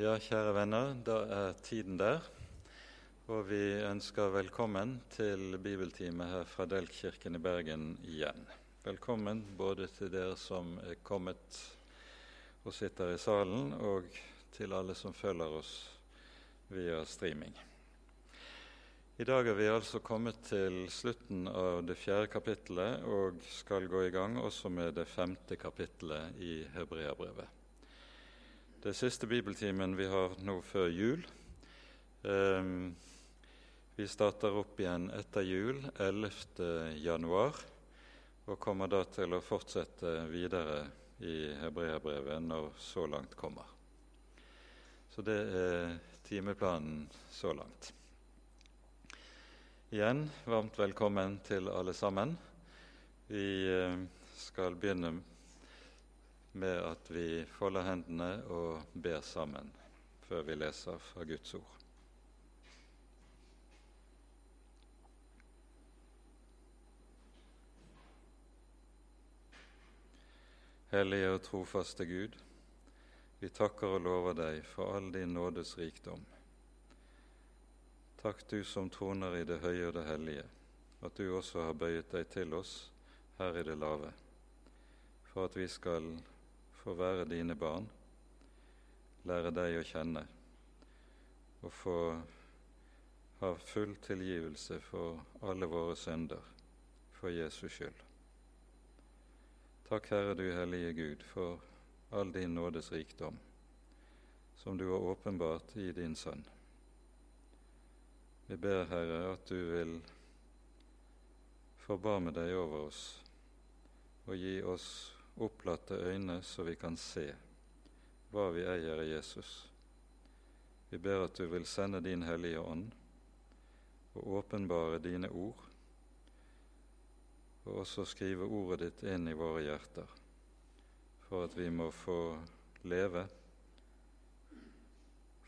Ja, kjære venner, da er tiden der. Og vi ønsker velkommen til bibeltime her fra Delkirken i Bergen igjen. Velkommen både til dere som er kommet og sitter i salen, og til alle som følger oss via streaming. I dag er vi altså kommet til slutten av det fjerde kapittelet og skal gå i gang også med det femte kapittelet i Hebreabrevet. Det siste bibeltimen vi har nå før jul. Um, vi starter opp igjen etter jul 11. januar og kommer da til å fortsette videre i Hebreabrevet når så langt kommer. Så det er timeplanen så langt. Igjen varmt velkommen til alle sammen. Vi eh, skal begynne med at vi folder hendene og ber sammen før vi leser fra Guds ord. Hellige og trofaste Gud, vi takker og lover deg for all din nådes rikdom. Takk, du som troner i det høye og det hellige, at du også har bøyet deg til oss her i det lave, for at vi skal få være dine barn, lære deg å kjenne og få ha full tilgivelse for alle våre synder for Jesus skyld. Takk, Herre du hellige Gud, for all din nådes rikdom, som du har åpenbart i din Sønn. Vi ber, Herre, at du vil forbarme deg over oss og gi oss opplatte øyne, så vi kan se hva vi eier i Jesus. Vi ber at du vil sende din Hellige Ånd og åpenbare dine ord, og også skrive ordet ditt inn i våre hjerter, for at vi må få leve,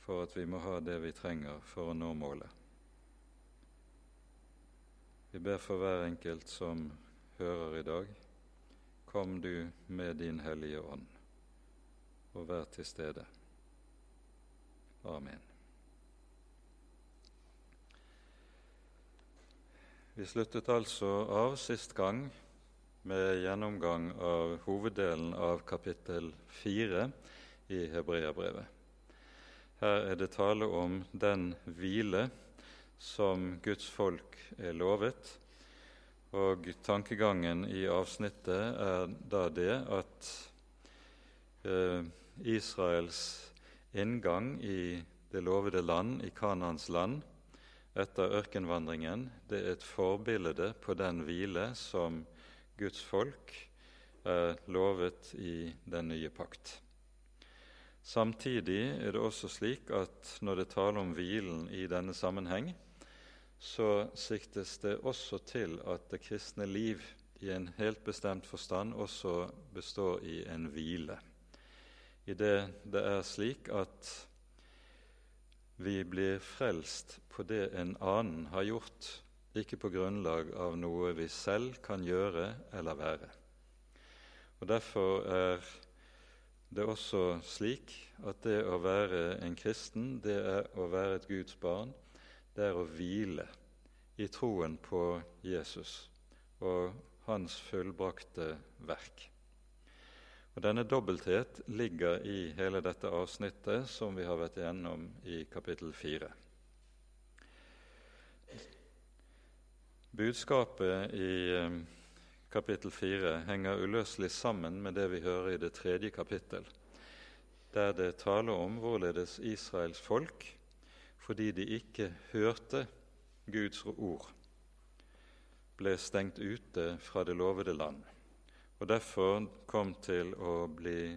for at vi må ha det vi trenger for å nå målet. Vi ber for hver enkelt som hører i dag, Kom du med din Hellige Ånd, og vær til stede. Amen. Vi sluttet altså av sist gang med gjennomgang av hoveddelen av kapittel fire i Hebreabrevet. Her er det tale om den hvile som Guds folk er lovet, og tankegangen i avsnittet er da det at eh, Israels inngang i det lovede land, i Kanans land, etter ørkenvandringen, det er et forbilde på den hvile som Guds folk er lovet i den nye pakt. Samtidig er det også slik at når det taler om hvilen i denne sammenheng, så siktes det også til at det kristne liv i en helt bestemt forstand også består i en hvile. I det det er slik at vi blir frelst på det en annen har gjort, ikke på grunnlag av noe vi selv kan gjøre eller være. Og Derfor er det også slik at det å være en kristen, det er å være et Guds barn, det er å hvile i troen på Jesus og hans fullbrakte verk. Og Denne dobbelthet ligger i hele dette avsnittet som vi har vært igjennom i kapittel 4. Budskapet i eh, kapittel 4 henger uløselig sammen med det vi hører i det tredje kapittel, der det taler om hvorledes Israels folk fordi de ikke hørte Guds ord, ble stengt ute fra det lovede land, og derfor kom til å bli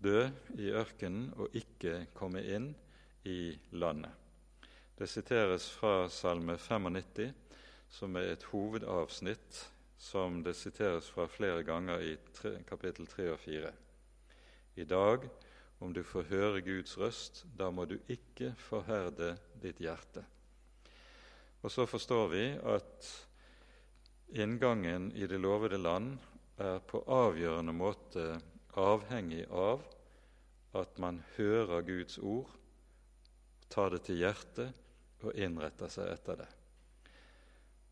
død i ørkenen og ikke komme inn i landet. Det siteres fra Salme 95, som er et hovedavsnitt som det siteres fra flere ganger i kapittel 3 og 4. I dag om du får høre Guds røst, da må du ikke forherde ditt hjerte. Og så forstår vi at inngangen i det lovede land er på avgjørende måte avhengig av at man hører Guds ord, tar det til hjertet og innretter seg etter det.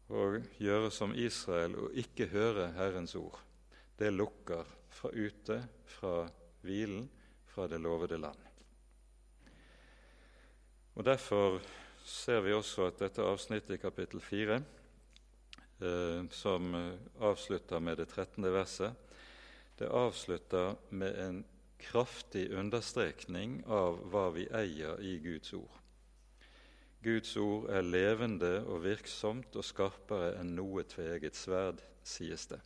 Å gjøre som Israel og ikke høre Herrens ord, det lukker fra ute fra hvilen, fra det lovede land. Og Derfor ser vi også at dette avsnittet i kapittel 4, eh, som avslutter med det 13. verset, det avslutter med en kraftig understrekning av hva vi eier i Guds ord. Guds ord er levende og virksomt og skarpere enn noe tveget sverd, sies det.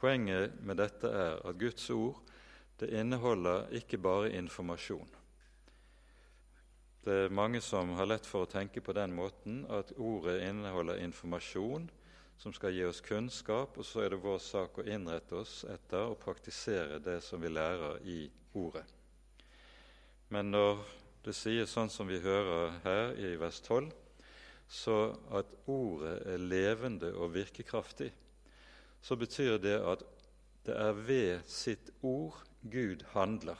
Poenget med dette er at Guds ord det inneholder ikke bare informasjon. Det er mange som har lett for å tenke på den måten at ordet inneholder informasjon som skal gi oss kunnskap, og så er det vår sak å innrette oss etter og praktisere det som vi lærer i ordet. Men når det sies sånn som vi hører her i vers 12, så at ordet er levende og virkekraftig, så betyr det at det er ved sitt ord Gud handler.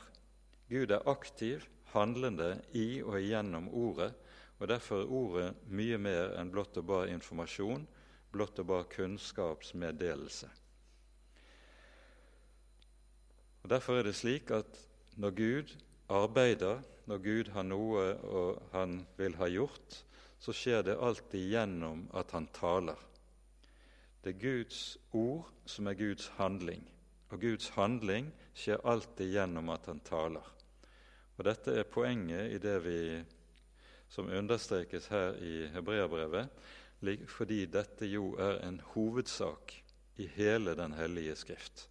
Gud er aktiv, handlende i og igjennom ordet, og derfor er ordet mye mer enn blott og bare informasjon, blott og bare kunnskapsmeddelelse. Og Derfor er det slik at når Gud arbeider, når Gud har noe og han vil ha gjort, så skjer det alltid gjennom at han taler. Det er Guds ord som er Guds handling, og Guds handling skjer alltid gjennom at han taler. Og Dette er poenget i det vi, som understrekes her i Hebreabrevet, fordi dette jo er en hovedsak i hele Den hellige Skrift.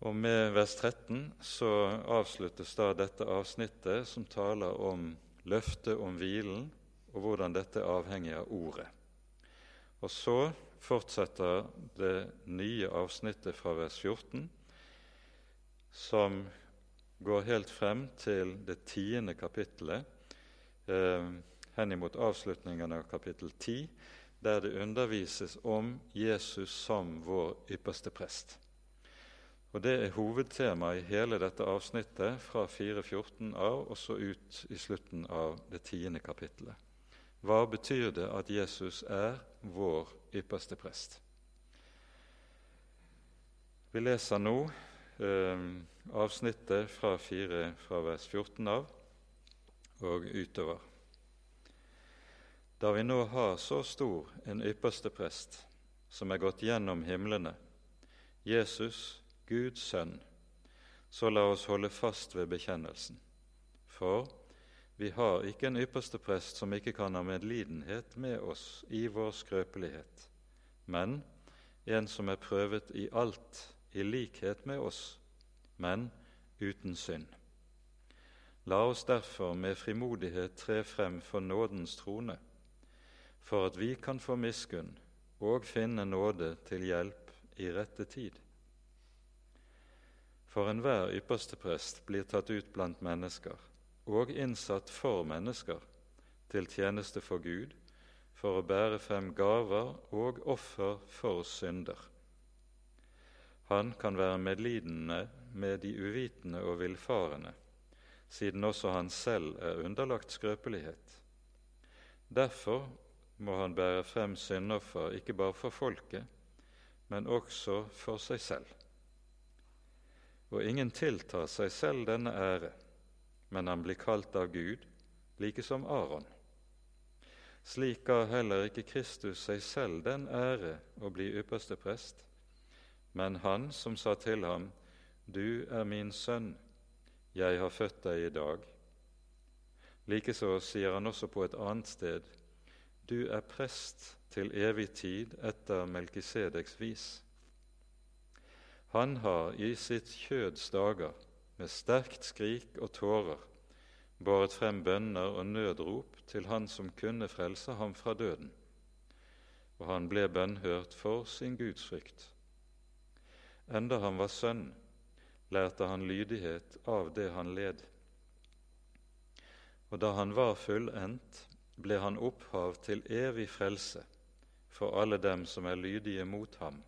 Og Med vers 13 så avsluttes da dette avsnittet som taler om løftet om hvilen, og hvordan dette er avhengig av ordet. Og så fortsetter det nye avsnittet fra vers 14, som går helt frem til det tiende kapittelet, eh, henimot avslutningen av kapittel 10, der det undervises om Jesus som vår ypperste prest. Og Det er hovedtemaet i hele dette avsnittet fra 4.14 av og så ut i slutten av det tiende kapittelet. Hva betyr det at Jesus er vår ypperste prest? Vi leser nå eh, avsnittet fra 4 fra vers 14 av og utover. Da vi nå har så stor en ypperste prest som er gått gjennom himlene, Jesus, Guds sønn, så la oss holde fast ved bekjennelsen. For vi har ikke en ypperste prest som ikke kan ha medlidenhet med oss i vår skrøpelighet, men en som er prøvet i alt i likhet med oss, men uten synd. La oss derfor med frimodighet tre frem for nådens trone, for at vi kan få miskunn og finne nåde til hjelp i rette tid. For enhver yppersteprest blir tatt ut blant mennesker og innsatt for mennesker til tjeneste for Gud, for å bære frem gaver og offer for synder. Han kan være medlidende med de uvitende og villfarende, siden også han selv er underlagt skrøpelighet. Derfor må han bære frem syndoffer ikke bare for folket, men også for seg selv og ingen tiltar seg selv denne ære, men han blir kalt av Gud, like som Aron. Slik ga heller ikke Kristus seg selv den ære å bli ypperste prest, men han som sa til ham, Du er min sønn, jeg har født deg i dag. Likeså sier han også på et annet sted, Du er prest til evig tid etter Melkisedeks vis. Han har i sitt kjøds dager med sterkt skrik og tårer båret frem bønner og nødrop til Han som kunne frelse ham fra døden, og han ble bønnhørt for sin gudsfrykt. Enda han var sønn, lærte han lydighet av det han led. Og da han var fullendt, ble han opphav til evig frelse for alle dem som er lydige mot ham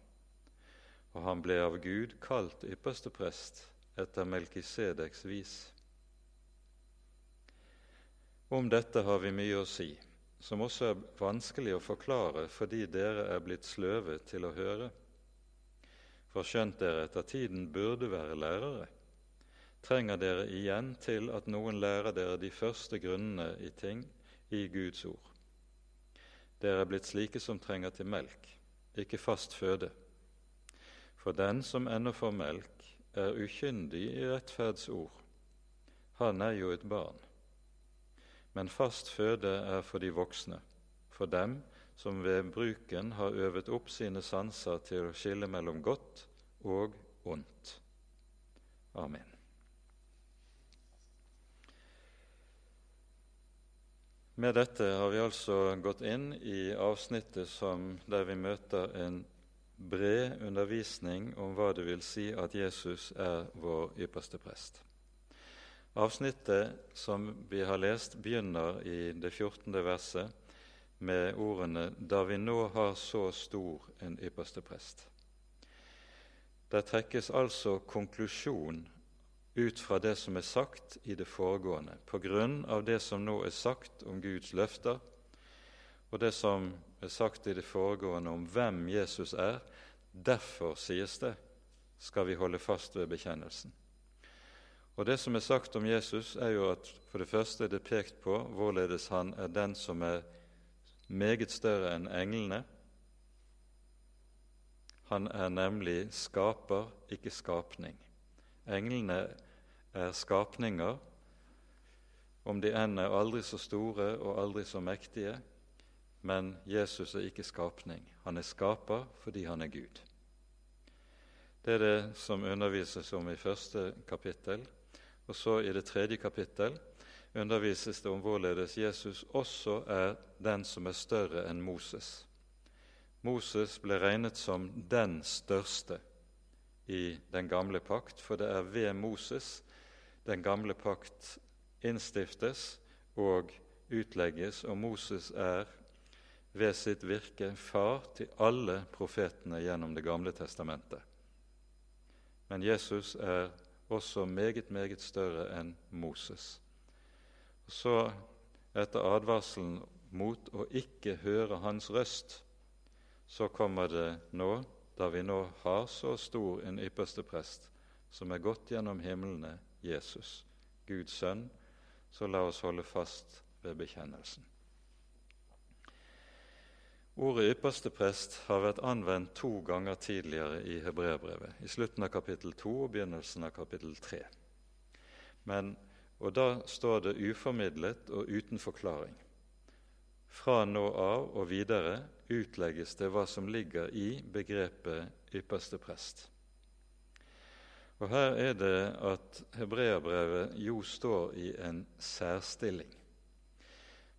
og han ble av Gud kalt ypperste prest etter Melkisedeks vis. Om dette har vi mye å si, som også er vanskelig å forklare fordi dere er blitt sløve til å høre. For skjønt dere etter tiden burde være lærere, trenger dere igjen til at noen lærer dere de første grunnene i ting i Guds ord. Dere er blitt slike som trenger til melk, ikke fast føde. For den som ennå får melk, er ukyndig i rettferdsord. Han er jo et barn. Men fast føde er for de voksne, for dem som ved bruken har øvet opp sine sanser til å skille mellom godt og ondt. Amen. Med dette har vi altså gått inn i avsnittet som, der vi møter en bred undervisning om hva det vil si at Jesus er vår ypperste prest. Avsnittet som vi har lest, begynner i det 14. verset med ordene 'da vi nå har så stor en ypperste prest'. Der trekkes altså konklusjon ut fra det som er sagt i det foregående, på grunn av det som nå er sagt om Guds løfter, og det som er sagt i det foregående om hvem Jesus er. Derfor, sies det, skal vi holde fast ved bekjennelsen. Og Det som er sagt om Jesus, er jo at for det første er det pekt på hvorledes han er den som er meget større enn englene. Han er nemlig skaper, ikke skapning. Englene er skapninger, om de enn er aldri så store og aldri så mektige, men Jesus er ikke skapning. Han er skaper fordi han er Gud. Det er det som undervises om i første kapittel. Og så i det tredje kapittel undervises det om hvorledes Jesus også er den som er større enn Moses. Moses ble regnet som den største i den gamle pakt, for det er ved Moses den gamle pakt innstiftes og utlegges, og Moses er ved sitt virke far til alle profetene gjennom Det gamle testamentet. Men Jesus er også meget, meget større enn Moses. Så, etter advarselen mot å ikke høre hans røst, så kommer det nå da vi nå har så stor en ypperste prest, som er gått gjennom himlene, Jesus, Guds sønn, så la oss holde fast ved bekjennelsen. Ordet ypperste prest har vært anvendt to ganger tidligere i Hebreabrevet, i slutten av kapittel 2 og begynnelsen av kapittel 3. Men, og da står det uformidlet og uten forklaring. Fra nå av og videre utlegges det hva som ligger i begrepet ypperste prest. Og Her er det at hebreerbrevet jo står i en særstilling.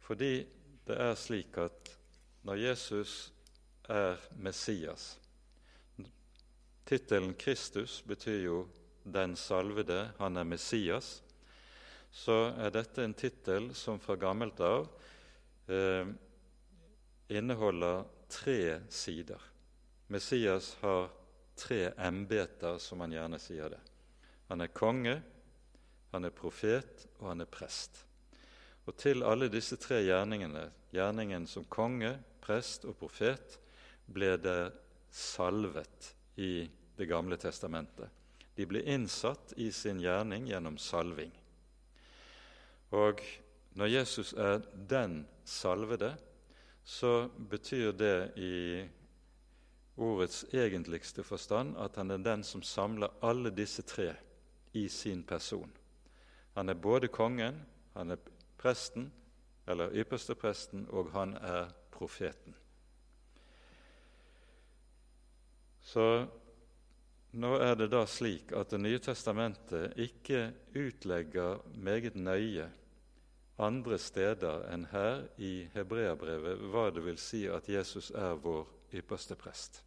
Fordi det er slik at når Jesus er Messias Tittelen Kristus betyr jo 'den salvede', han er Messias. Så er dette en tittel som fra gammelt av eh, inneholder tre sider. Messias har tre embeter, som han gjerne sier det. Han er konge, han er profet, og han er prest. Og til alle disse tre gjerningene, gjerningen som konge, prest og profet, ble det salvet i Det gamle testamentet. De ble innsatt i sin gjerning gjennom salving. Og når Jesus er den salvede, så betyr det i ordets egentligste forstand at han er den som samler alle disse tre i sin person. Han er både kongen, han er presten, eller ypperste presten, og han er profeten. Så nå er det da slik at Det nye testamentet ikke utlegger meget nøye andre steder enn her i Hebreabrevet hva det vil si at Jesus er vår ypperste prest.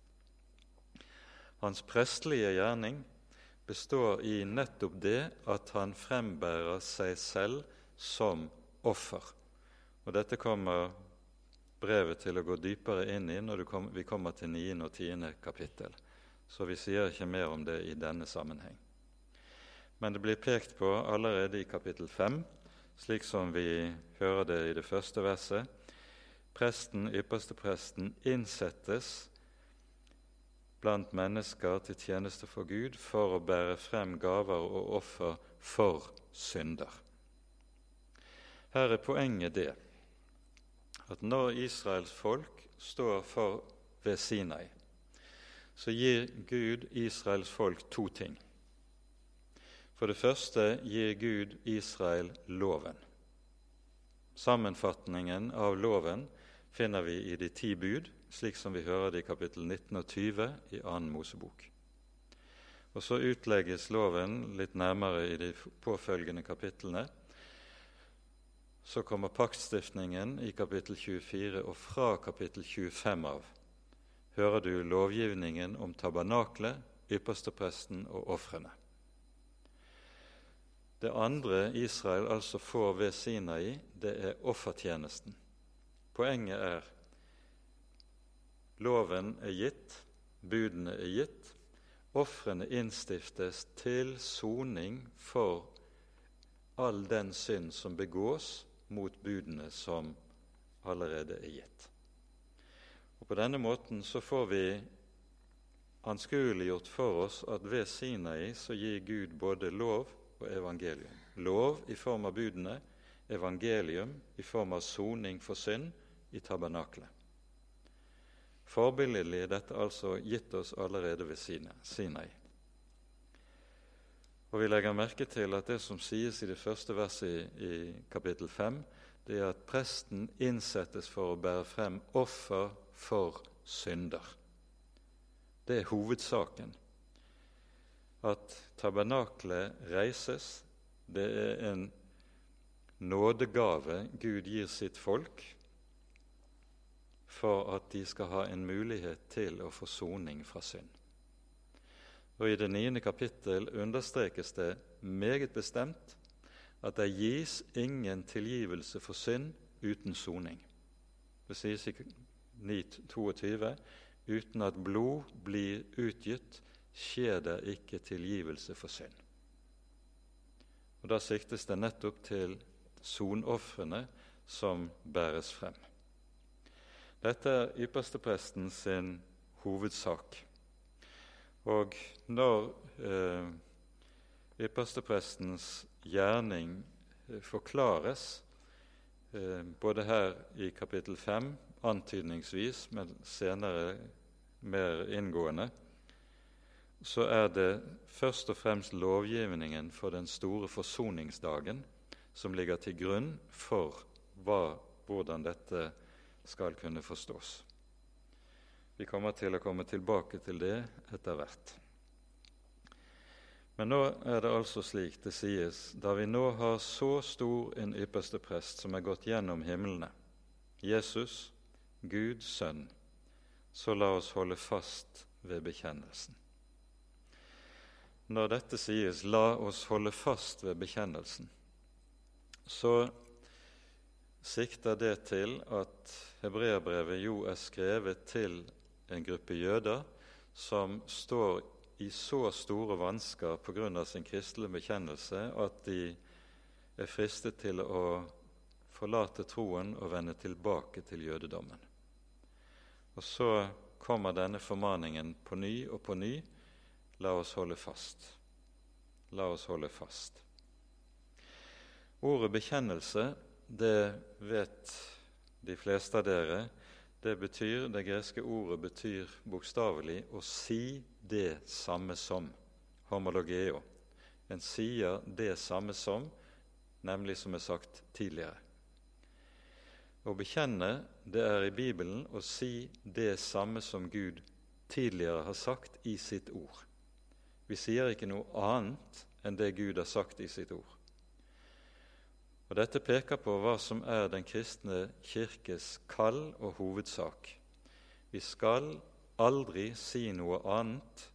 Hans prestelige gjerning består i nettopp det at han frembærer seg selv som offer. Og Dette kommer brevet til å gå dypere inn i når vi kommer til 9. og 10. kapittel. så vi sier ikke mer om det i denne sammenheng. Men det blir pekt på allerede i kapittel 5, slik som vi hører det i det første verset. Presten, ypperstepresten, innsettes blant mennesker til tjeneste for Gud for å bære frem gaver og offer for synder. Her er poenget det at når Israels folk står for ved Sinai, så gir Gud Israels folk to ting. For det første gir Gud Israel loven. Sammenfatningen av loven finner vi i de ti bud, slik som vi hører det i kapittel 19 og 20 i annen Mosebok. Og Så utlegges loven litt nærmere i de påfølgende kapitlene. Så kommer paktstiftningen i kapittel 24, og fra kapittel 25 av hører du lovgivningen om tabernaklet, ypperstepresten og ofrene. Det andre Israel altså får ved Sinai, det er offertjenesten. Poenget er loven er gitt, budene er gitt, ofrene innstiftes til soning for all den synd som begås mot budene som allerede er gitt. Og På denne måten så får vi anskueliggjort for oss at ved Sinai så gir Gud både lov og evangelium. Lov i form av budene, evangelium i form av soning for synd i tabernaklet. Forbilledlig er dette altså gitt oss allerede ved Sinai. Og Vi legger merke til at det som sies i det første verset i, i kapittel 5, det er at presten innsettes for å bære frem offer for synder. Det er hovedsaken. At tabernaklet reises, det er en nådegave Gud gir sitt folk for at de skal ha en mulighet til å få soning fra synd. Og I det niende kapittel understrekes det meget bestemt at det gis ingen tilgivelse for synd uten soning. Det sies i 9.22.: Uten at blod blir utgitt, skjer det ikke tilgivelse for synd. Og Da siktes det nettopp til sonofrene som bæres frem. Dette er ypperstepresten sin hovedsak. Og når eh, yppersteprestens gjerning eh, forklares, eh, både her i kapittel 5 antydningsvis, men senere mer inngående, så er det først og fremst lovgivningen for den store forsoningsdagen som ligger til grunn for hva, hvordan dette skal kunne forstås. Vi kommer til å komme tilbake til det etter hvert. Men nå er det altså slik det sies, da vi nå har så stor en ypperste prest som er gått gjennom himlene, Jesus, Guds sønn, så la oss holde fast ved bekjennelsen. Når dette sies 'la oss holde fast ved bekjennelsen', så sikter det til at hebreerbrevet jo er skrevet til en gruppe jøder som står i så store vansker pga. sin kristelige bekjennelse at de er fristet til å forlate troen og vende tilbake til jødedommen. Og så kommer denne formaningen på ny og på ny. La oss holde fast. La oss holde fast. Ordet bekjennelse, det vet de fleste av dere, det betyr, det greske ordet betyr bokstavelig å si det samme som. Homologeo. En sier det samme som, nemlig som er sagt tidligere. Å bekjenne, det er i Bibelen å si det samme som Gud tidligere har sagt i sitt ord. Vi sier ikke noe annet enn det Gud har sagt i sitt ord. Og Dette peker på hva som er den kristne kirkes kall og hovedsak. Vi skal aldri si noe annet,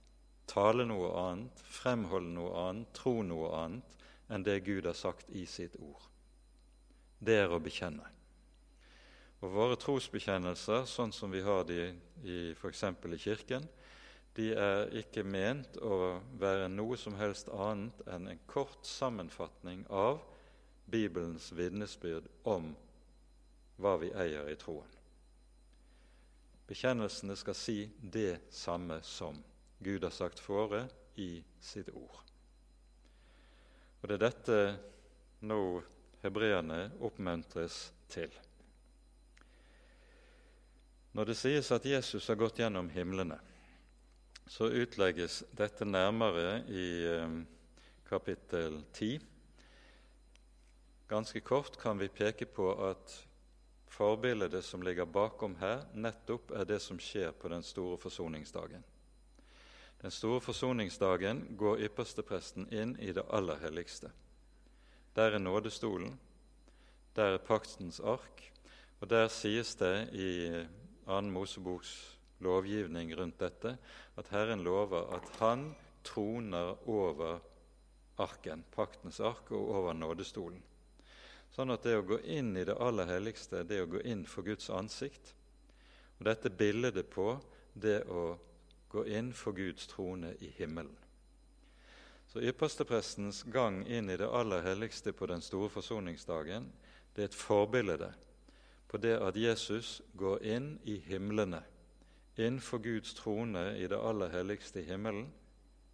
tale noe annet, fremholde noe annet, tro noe annet enn det Gud har sagt i sitt ord. Det er å bekjenne. Og våre trosbekjennelser, sånn som vi har de i f.eks. i Kirken, de er ikke ment å være noe som helst annet enn en kort sammenfatning av Bibelens vitnesbyrd om hva vi eier i troen. Bekjennelsene skal si det samme som Gud har sagt fore i sitt ord. Og Det er dette nå hebreerne oppmuntres til. Når det sies at Jesus har gått gjennom himlene, så utlegges dette nærmere i eh, kapittel 10. Ganske kort kan vi peke på at forbildet som ligger bakom her, nettopp er det som skjer på den store forsoningsdagen. Den store forsoningsdagen går ypperstepresten inn i det aller helligste. Der er nådestolen, der er paktens ark, og der sies det i 2. Moseboks lovgivning rundt dette, at Herren lover at Han troner over arken, paktens ark, og over nådestolen. Sånn at det å gå inn i det aller helligste, det å gå inn for Guds ansikt og Dette bildet på det å gå inn for Guds trone i himmelen. Så Yppersteprestens gang inn i det aller helligste på den store forsoningsdagen det er et forbilde på det at Jesus går inn i himlene, for Guds trone i det aller helligste i himmelen,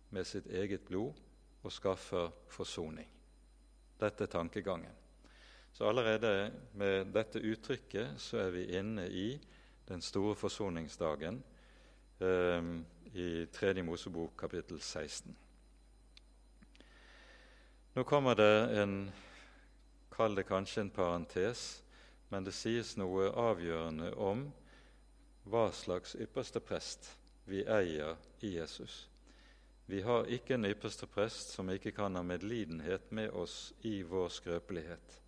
med sitt eget blod og skaffer forsoning. Dette er tankegangen. Så allerede med dette uttrykket så er vi inne i den store forsoningsdagen eh, i 3. Mosebok kapittel 16. Nå kommer det en Kall det kanskje en parentes men det sies noe avgjørende om hva slags ypperste prest vi eier i Jesus. Vi har ikke en ypperste prest som ikke kan ha medlidenhet med oss i vår skrøpelighet,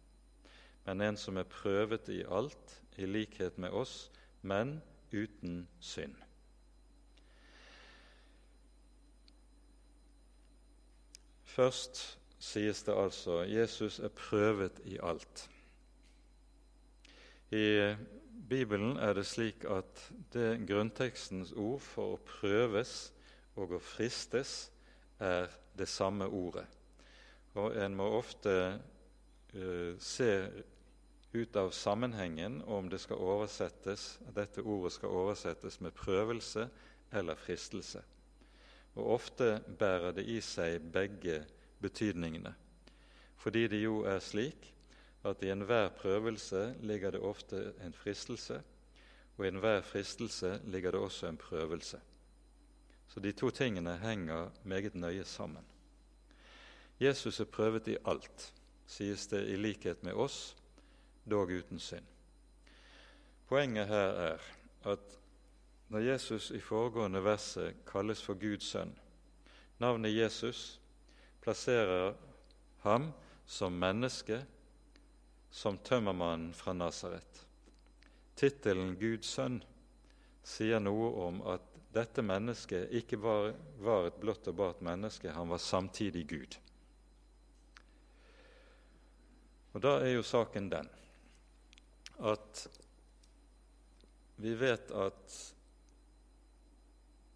men en som er prøvet i alt, i likhet med oss, men uten synd. Først sies det altså Jesus er prøvet i alt. I Bibelen er det slik at det grunntekstens ord for å prøves og å fristes er det samme ordet. Og en må ofte uh, se ut av sammenhengen om det skal oversettes, dette ordet skal oversettes med prøvelse eller fristelse. Og Ofte bærer det i seg begge betydningene, fordi det jo er slik at i enhver prøvelse ligger det ofte en fristelse, og i enhver fristelse ligger det også en prøvelse. Så de to tingene henger meget nøye sammen. Jesus er prøvet i alt, sies det i likhet med oss, dog uten synd. Poenget her er at når Jesus i foregående verset kalles for Guds sønn, navnet Jesus plasserer ham som menneske som tømmermannen fra Nasaret. Tittelen Guds sønn sier noe om at dette mennesket ikke var, var et blått og bart menneske, han var samtidig Gud. Og Da er jo saken den at vi vet at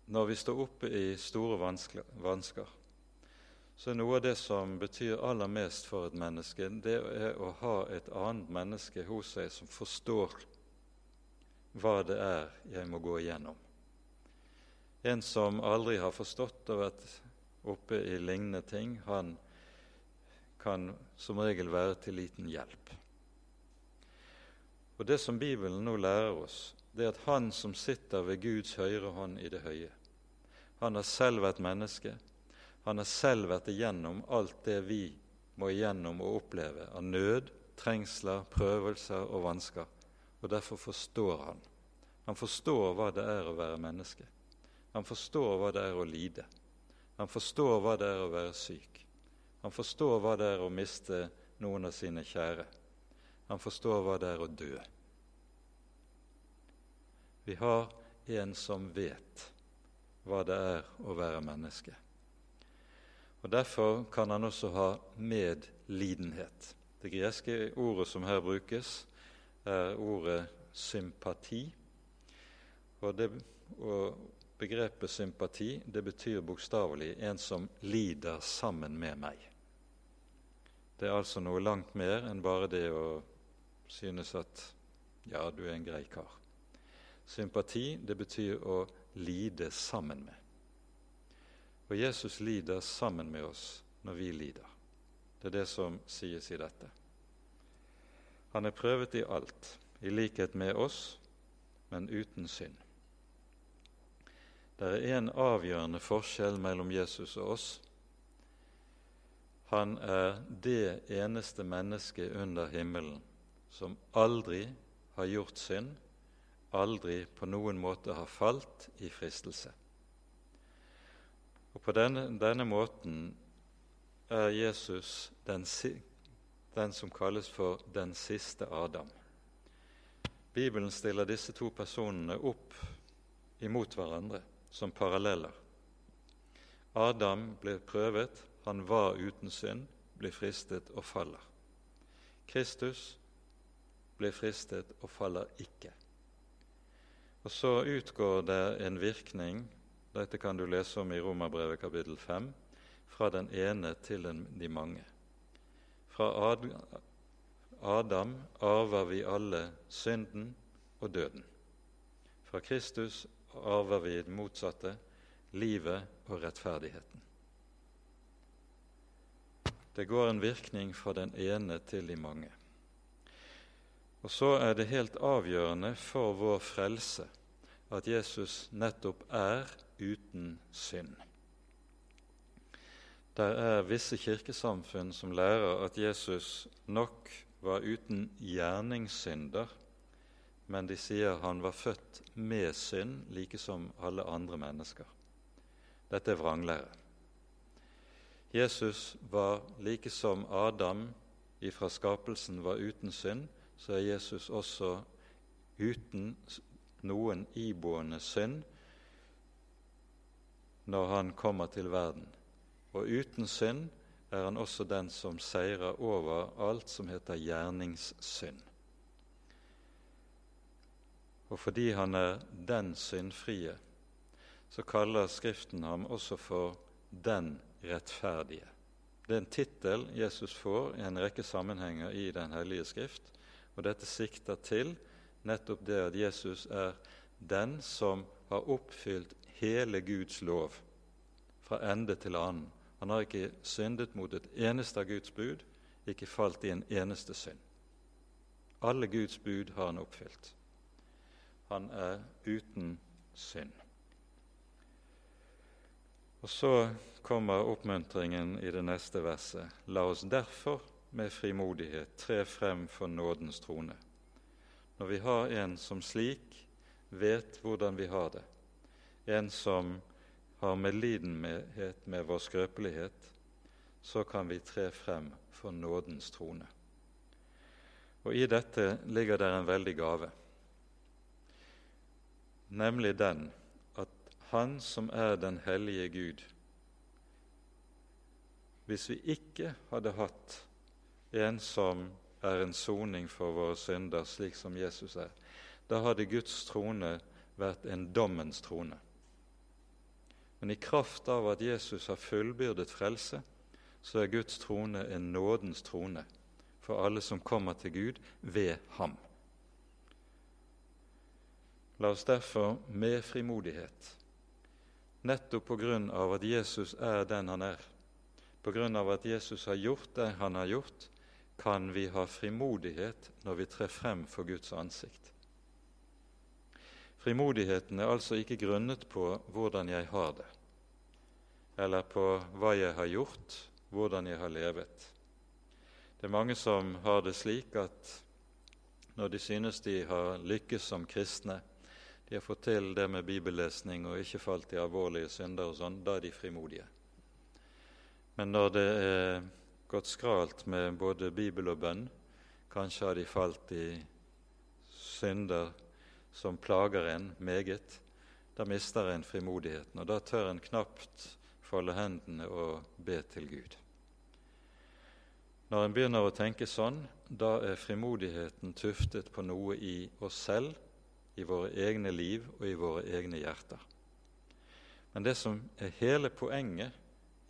når vi står oppe i store vansker, så er noe av det som betyr aller mest for et menneske, det er å ha et annet menneske hos seg som forstår hva det er jeg må gå igjennom. En som aldri har forstått og vært oppe i lignende ting, han kan som regel være til liten hjelp. Og Det som Bibelen nå lærer oss, det er at han som sitter ved Guds høyre hånd i det høye, han har selv vært menneske, han har selv vært igjennom alt det vi må igjennom og oppleve av nød, trengsler, prøvelser og vansker. Og derfor forstår han. Han forstår hva det er å være menneske. Han forstår hva det er å lide. Han forstår hva det er å være syk. Han forstår hva det er å miste noen av sine kjære. Han forstår hva det er å dø. Vi har en som vet hva det er å være menneske. Og Derfor kan han også ha medlidenhet. Det greske ordet som her brukes, er ordet sympati. Og, det, og begrepet sympati det betyr bokstavelig en som lider sammen med meg. Det er altså noe langt mer enn bare det å synes at ja, du er en grei kar. Sympati det betyr å lide sammen med. Og Jesus lider sammen med oss når vi lider. Det er det som sies i dette. Han er prøvet i alt, i likhet med oss, men uten synd. Det er en avgjørende forskjell mellom Jesus og oss. Han er det eneste mennesket under himmelen som aldri har gjort synd, aldri på noen måte har falt i fristelse. Og På denne, denne måten er Jesus den, den som kalles for den siste Adam. Bibelen stiller disse to personene opp imot hverandre som paralleller. Adam ble prøvet, han var uten synd, blir fristet og faller. Kristus blir fristet og faller ikke. Og Så utgår det en virkning, dette kan du lese om i Romerbrevet kapittel 5, fra den ene til de mange. Fra Adam arver vi alle synden og døden. Fra Kristus arver vi det motsatte livet og rettferdigheten. Det går en virkning fra den ene til de mange. Og så er det helt avgjørende for vår frelse at Jesus nettopp er uten synd. Det er visse kirkesamfunn som lærer at Jesus nok var uten gjerningssynder, men de sier han var født med synd, like som alle andre mennesker. Dette er vranglære. Jesus var like som Adam ifra skapelsen var uten synd, så er Jesus også uten noen iboende synd når han kommer til verden. Og uten synd er han også den som seirer over alt som heter gjerningssynd. Og fordi han er den syndfrie, så kaller Skriften ham også for den rettferdige. Det er en tittel Jesus får i en rekke sammenhenger i Den hellige skrift, og dette sikter til nettopp det at Jesus er den som har oppfylt hele Guds lov fra ende til annen. Han har ikke syndet mot et eneste av Guds bud, ikke falt i en eneste synd. Alle Guds bud har han oppfylt. Han er uten synd. Og så kommer oppmuntringen i det neste verset. La oss derfor med frimodighet tre frem for nådens trone. Når vi har en som slik vet hvordan vi har det, en som har medlidenhet med vår skrøpelighet, så kan vi tre frem for nådens trone. Og i dette ligger det en veldig gave, nemlig den Han som er den hellige Gud, hvis vi ikke hadde hatt en som er en soning for våre synder, slik som Jesus er, da hadde Guds trone vært en dommens trone. Men i kraft av at Jesus har fullbyrdet frelse, så er Guds trone en nådens trone for alle som kommer til Gud ved ham. La oss derfor med frimodighet, nettopp på grunn av at Jesus er den han er, på grunn av at Jesus har gjort det han har gjort, kan vi ha frimodighet når vi trer frem for Guds ansikt. Frimodigheten er altså ikke grunnet på hvordan jeg har det, eller på hva jeg har gjort, hvordan jeg har levet. Det er mange som har det slik at når de synes de har lykkes som kristne, de har fått til det med bibellesning og ikke falt i alvorlige synder og sånn, da er de frimodige. Men når det er gått skralt med både bibel og bønn, kanskje har de falt i synder som plager en meget, da mister en frimodigheten, og da tør en knapt folde hendene og be til Gud. Når en begynner å tenke sånn, da er frimodigheten tuftet på noe i oss selv, i våre egne liv og i våre egne hjerter. Men det som er hele poenget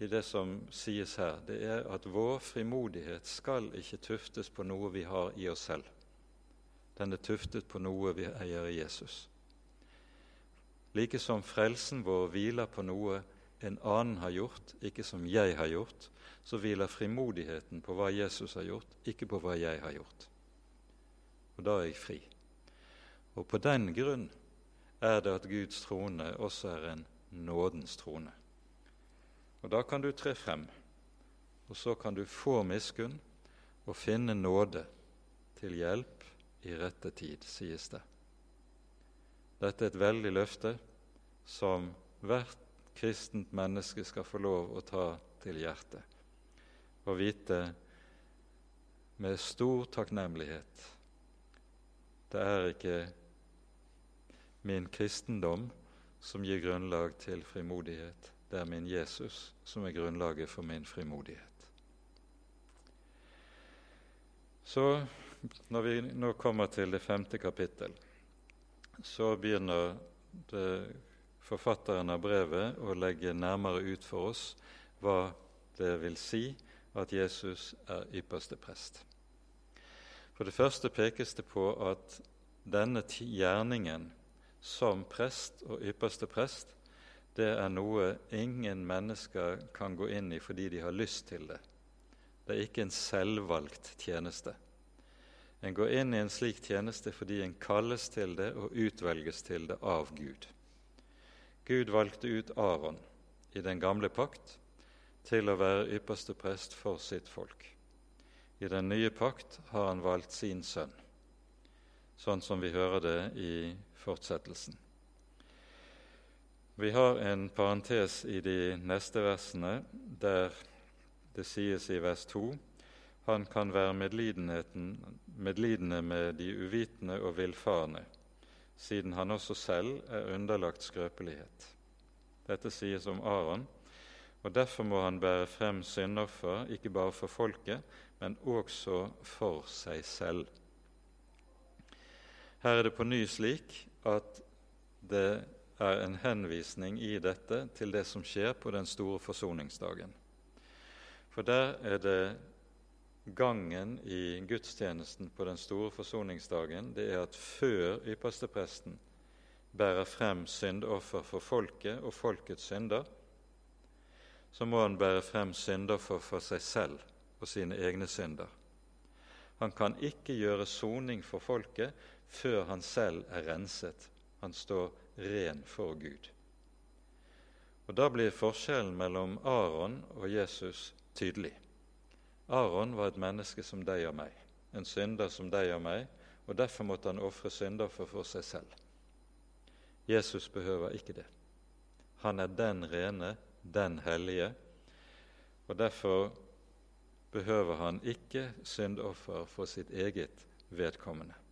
i det som sies her, det er at vår frimodighet skal ikke tuftes på noe vi har i oss selv. Den er tuftet på noe vi eier i Jesus. Like som frelsen vår hviler på noe en annen har gjort, ikke som jeg har gjort, så hviler frimodigheten på hva Jesus har gjort, ikke på hva jeg har gjort. Og da er jeg fri. Og på den grunn er det at Guds trone også er en nådens trone. Og Da kan du tre frem, og så kan du få miskunn og finne nåde til hjelp i rette tid, sies det. Dette er et veldig løfte som hvert kristent menneske skal få lov å ta til hjertet og vite med stor takknemlighet det er ikke min kristendom som gir grunnlag til frimodighet. Det er min Jesus som er grunnlaget for min frimodighet. Så når vi nå kommer til det femte kapittel, så begynner det, forfatteren av brevet å legge nærmere ut for oss hva det vil si at Jesus er ypperste prest. For det første pekes det på at denne gjerningen som prest og ypperste prest, det er noe ingen mennesker kan gå inn i fordi de har lyst til det. Det er ikke en selvvalgt tjeneste. En går inn i en slik tjeneste fordi en kalles til det og utvelges til det av Gud. Gud valgte ut Aron i den gamle pakt til å være ypperste prest for sitt folk. I den nye pakt har han valgt sin sønn, sånn som vi hører det i fortsettelsen. Vi har en parentes i de neste versene der det sies i vers 2 han kan være medlidende med de uvitende og villfarne, siden han også selv er underlagt skrøpelighet. Dette sies om Aron, og derfor må han bære frem syndoffer, ikke bare for folket, men også for seg selv. Her er det på ny slik at det er en henvisning i dette til det som skjer på den store forsoningsdagen. For der er det gangen i gudstjenesten på den store forsoningsdagen det er at før ypperstepresten bærer frem syndoffer for folket og folkets synder, så må han bære frem syndoffer for seg selv og sine egne synder. Han kan ikke gjøre soning for folket før han selv er renset. Han står ren for Gud. Og Da blir forskjellen mellom Aron og Jesus tydelig. Aron var et menneske som deg og meg, en synder som deg og meg, og derfor måtte han ofre syndoffer for seg selv. Jesus behøver ikke det. Han er den rene, den hellige, og derfor behøver han ikke syndoffer for sitt eget vedkommende.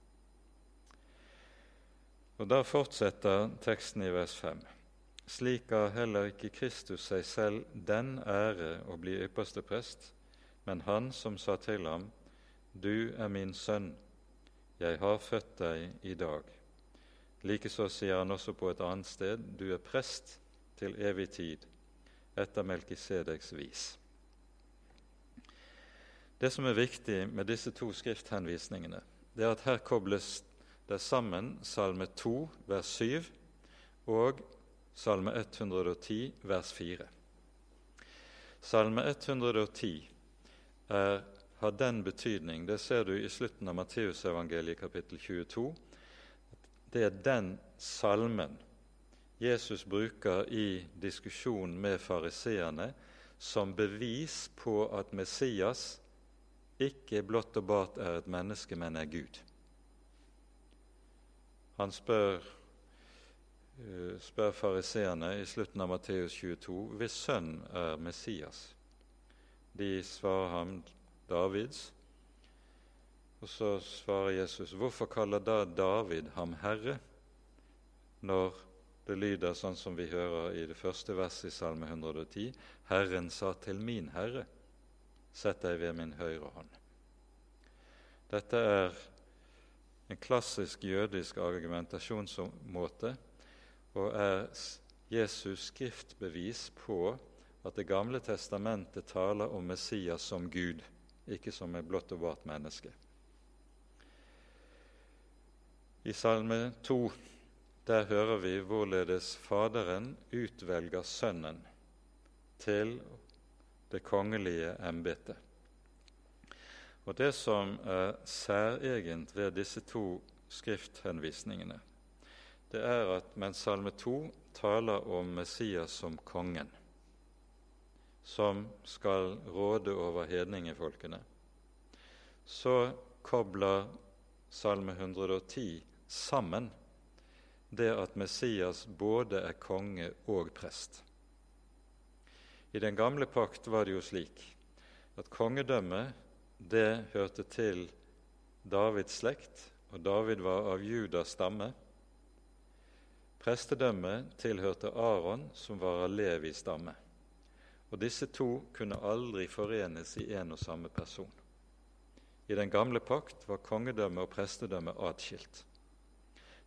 Og Da fortsetter teksten i vers 5. Slik har heller ikke Kristus seg selv den ære å bli ypperste prest, men han som sa til ham, Du er min sønn, jeg har født deg i dag. Likeså sier han også på et annet sted, Du er prest til evig tid, etter Melkisedeks vis. Det som er viktig med disse to skrifthenvisningene, det er at her kobles det er sammen Salme 2, vers 7 og Salme 110, vers 4. Salme 110 er, har den betydning, det ser du i slutten av Matteusevangeliet kapittel 22, det er den salmen Jesus bruker i diskusjonen med fariseerne som bevis på at Messias ikke blott og bart er et menneske, men er Gud. Han spør, uh, spør fariseerne i slutten av Matteus 22 hvis sønn er Messias. De svarer ham Davids. Og så svarer Jesus, hvorfor kaller da David ham herre, når det lyder sånn som vi hører i det første verset i Salme 110.: Herren sa til min Herre, Sett deg ved min høyre hånd. Dette er en klassisk jødisk argumentasjonsmåte og er Jesus skriftbevis på at Det gamle testamentet taler om Messias som Gud, ikke som et blått og bart menneske. I Salme 2 der hører vi hvorledes Faderen utvelger Sønnen til det kongelige embetet. Og Det som er særegent ved disse to skrifthenvisningene, det er at mens Salme 2 taler om Messias som kongen, som skal råde over hedningefolkene, så kobler Salme 110 sammen det at Messias både er konge og prest. I den gamle pakt var det jo slik at kongedømmet det hørte til Davids slekt, og David var av Judas stamme. Prestedømmet tilhørte Aron, som var av Levis stamme. Og disse to kunne aldri forenes i en og samme person. I den gamle pakt var kongedømme og prestedømme atskilt.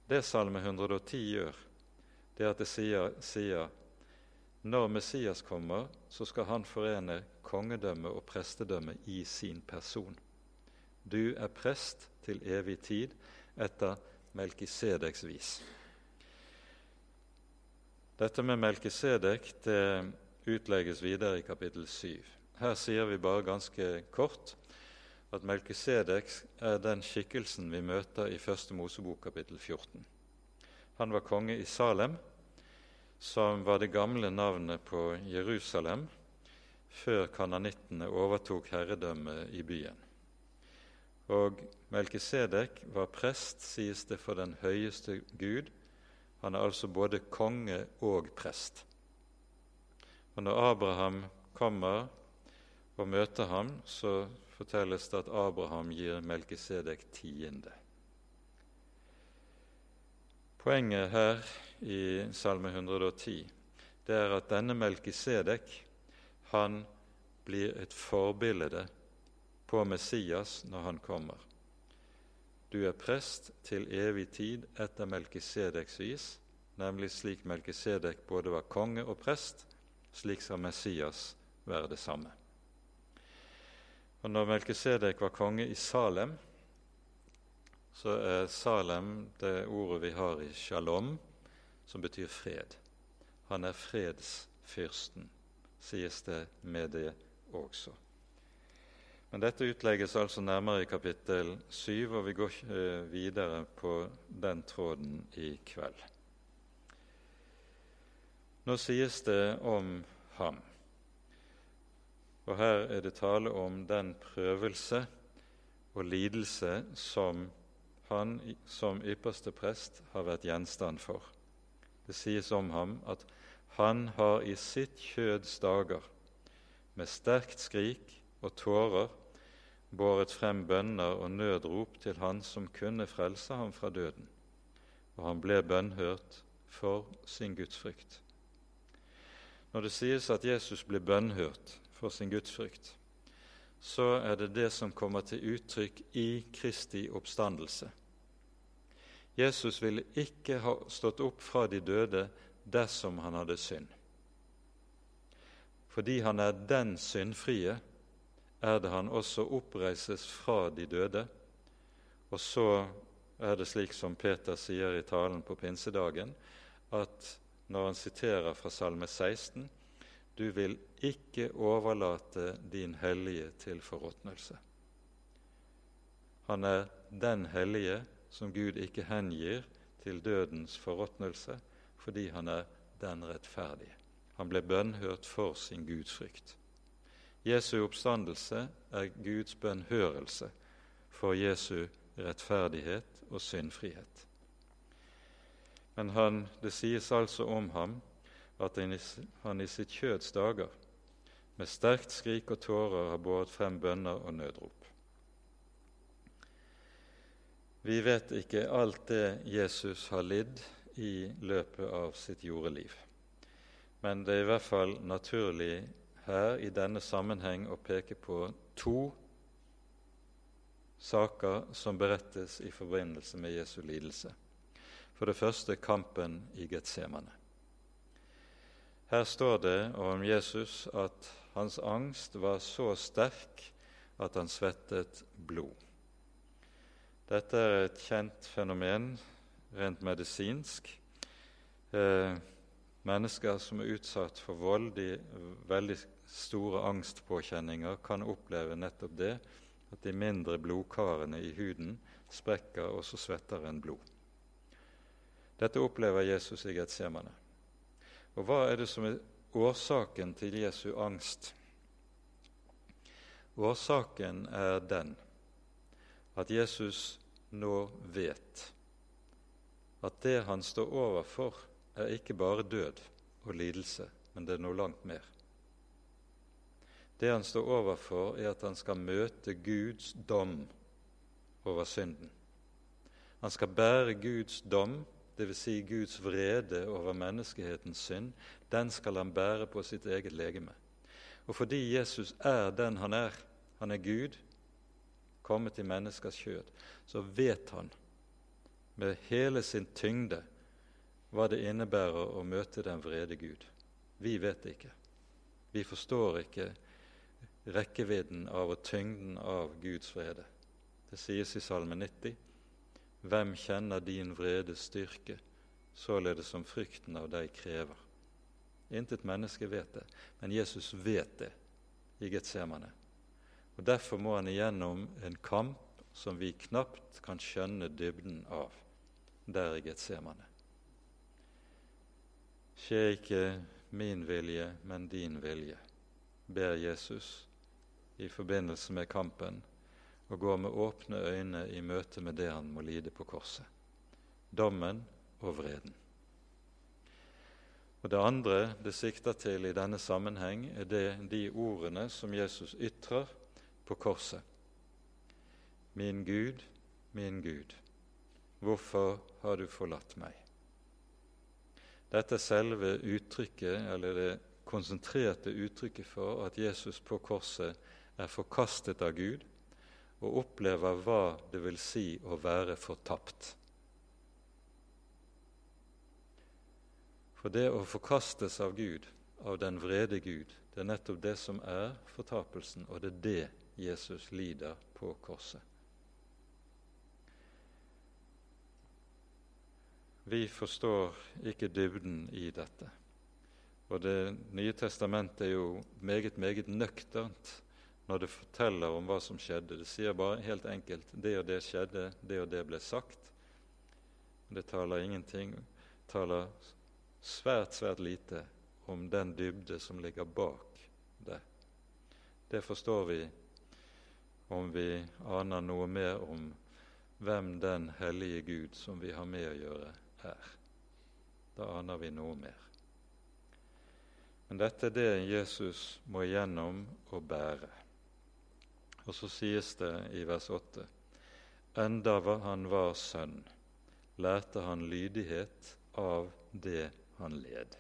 Det Salme 110 gjør, det er at det sier, sier når Messias kommer, så skal han forene kongedømme og prestedømme i sin person. Du er prest til evig tid etter Melkisedeks vis. Dette med Melkisedek det utlegges videre i kapittel 7. Her sier vi bare ganske kort at Melkisedek er den skikkelsen vi møter i Første Mosebok kapittel 14. Han var konge i Salem, som var det gamle navnet på Jerusalem før kananittene overtok herredømmet i byen. Og Melkisedek var prest, sies det, for den høyeste Gud. Han er altså både konge og prest. Og Når Abraham kommer og møter ham, så fortelles det at Abraham gir Melkisedek tiende. Poenget her i Salme 110 det er at denne Melkisedek han blir et forbilde på Messias når han kommer. Du er prest til evig tid etter Melkisedeks vis, nemlig slik Melkisedek både var konge og prest, slik skal Messias være det samme. Og Når Melkisedek var konge i Salem, så er Salem det ordet vi har i shalom, som betyr fred. Han er fredsfyrsten, sies det med det også. Men dette utlegges altså nærmere i kapittel 7, og vi går eh, videre på den tråden i kveld. Nå sies det om ham og her er det tale om den prøvelse og lidelse som han som ypperste prest har vært gjenstand for. Det sies om ham at han har i sitt kjøds dager med sterkt skrik og tårer båret frem bønner og nødrop til Han som kunne frelse ham fra døden, og han ble bønnhørt for sin gudsfrykt. Når det sies at Jesus ble bønnhørt, for sin gudsfrykt, så er det det som kommer til uttrykk i Kristi oppstandelse. Jesus ville ikke ha stått opp fra de døde dersom han hadde synd. Fordi han er den syndfrie, er det han også oppreises fra de døde. Og så er det slik som Peter sier i talen på pinsedagen, at når han siterer fra Salme 16, du vil ikke overlate din hellige til forråtnelse. Han er den hellige som Gud ikke hengir til dødens forråtnelse, fordi han er den rettferdige. Han ble bønnhørt for sin gudsfrykt. Jesu oppstandelse er Guds bønnhørelse for Jesu rettferdighet og syndfrihet. Men han, det sies altså om ham at han i sitt kjøds dager med sterkt skrik og tårer har båret frem bønner og nødrop. Vi vet ikke alt det Jesus har lidd i løpet av sitt jordeliv. Men det er i hvert fall naturlig her i denne sammenheng å peke på to saker som berettes i forbindelse med Jesu lidelse. For det første kampen i Getsemane. Her står det om Jesus at hans angst var så sterk at han svettet blod. Dette er et kjent fenomen rent medisinsk. Eh, mennesker som er utsatt for voldig, veldig store angstpåkjenninger, kan oppleve nettopp det, at de mindre blodkarene i huden sprekker, og så svetter en blod. Dette opplever Jesus i Getsemane. Og hva er det som er årsaken til Jesu angst? Årsaken er den at Jesus nå vet at det han står overfor, er ikke bare død og lidelse, men det er noe langt mer. Det han står overfor, er at han skal møte Guds dom over synden. Han skal bære Guds dom, dvs. Si Guds vrede over menneskehetens synd. Den skal han bære på sitt eget legeme. Og fordi Jesus er den han er, han er Gud, kommet i menneskers kjød, så vet han med hele sin tyngde hva det innebærer å møte den vrede Gud. Vi vet det ikke. Vi forstår ikke rekkevidden av og tyngden av Guds vrede. Det sies i Salme 90.: Hvem kjenner din vrede styrke, således som frykten av deg krever? Intet menneske vet det, men Jesus vet det i Getsemane. Og Derfor må han igjennom en kamp som vi knapt kan skjønne dybden av, der i Getsemane. Skje ikke min vilje, men din vilje, ber Jesus i forbindelse med kampen, og går med åpne øyne i møte med det han må lide på korset dommen og vreden. Og Det andre det sikter til i denne sammenheng, er det, de ordene som Jesus ytrer på korset. Min Gud, min Gud, hvorfor har du forlatt meg? Dette er selve uttrykket, eller det konsentrerte uttrykket for at Jesus på korset er forkastet av Gud og opplever hva det vil si å være fortapt. For det å forkastes av Gud, av den vrede Gud, det er nettopp det som er fortapelsen, og det er det Jesus lider på korset. Vi forstår ikke dybden i dette. Og Det nye testamentet er jo meget, meget nøkternt når det forteller om hva som skjedde. Det sier bare helt enkelt det og det skjedde, det og det ble sagt. Det taler ingenting, taler svært, svært lite om den dybde som ligger bak det. Det forstår vi om vi aner noe mer om hvem den hellige Gud som vi har med å gjøre, er. Da aner vi noe mer. Men dette er det Jesus må igjennom og bære. Og så sies det i vers 8.: Enda han var sønn, lærte han lydighet av det han led.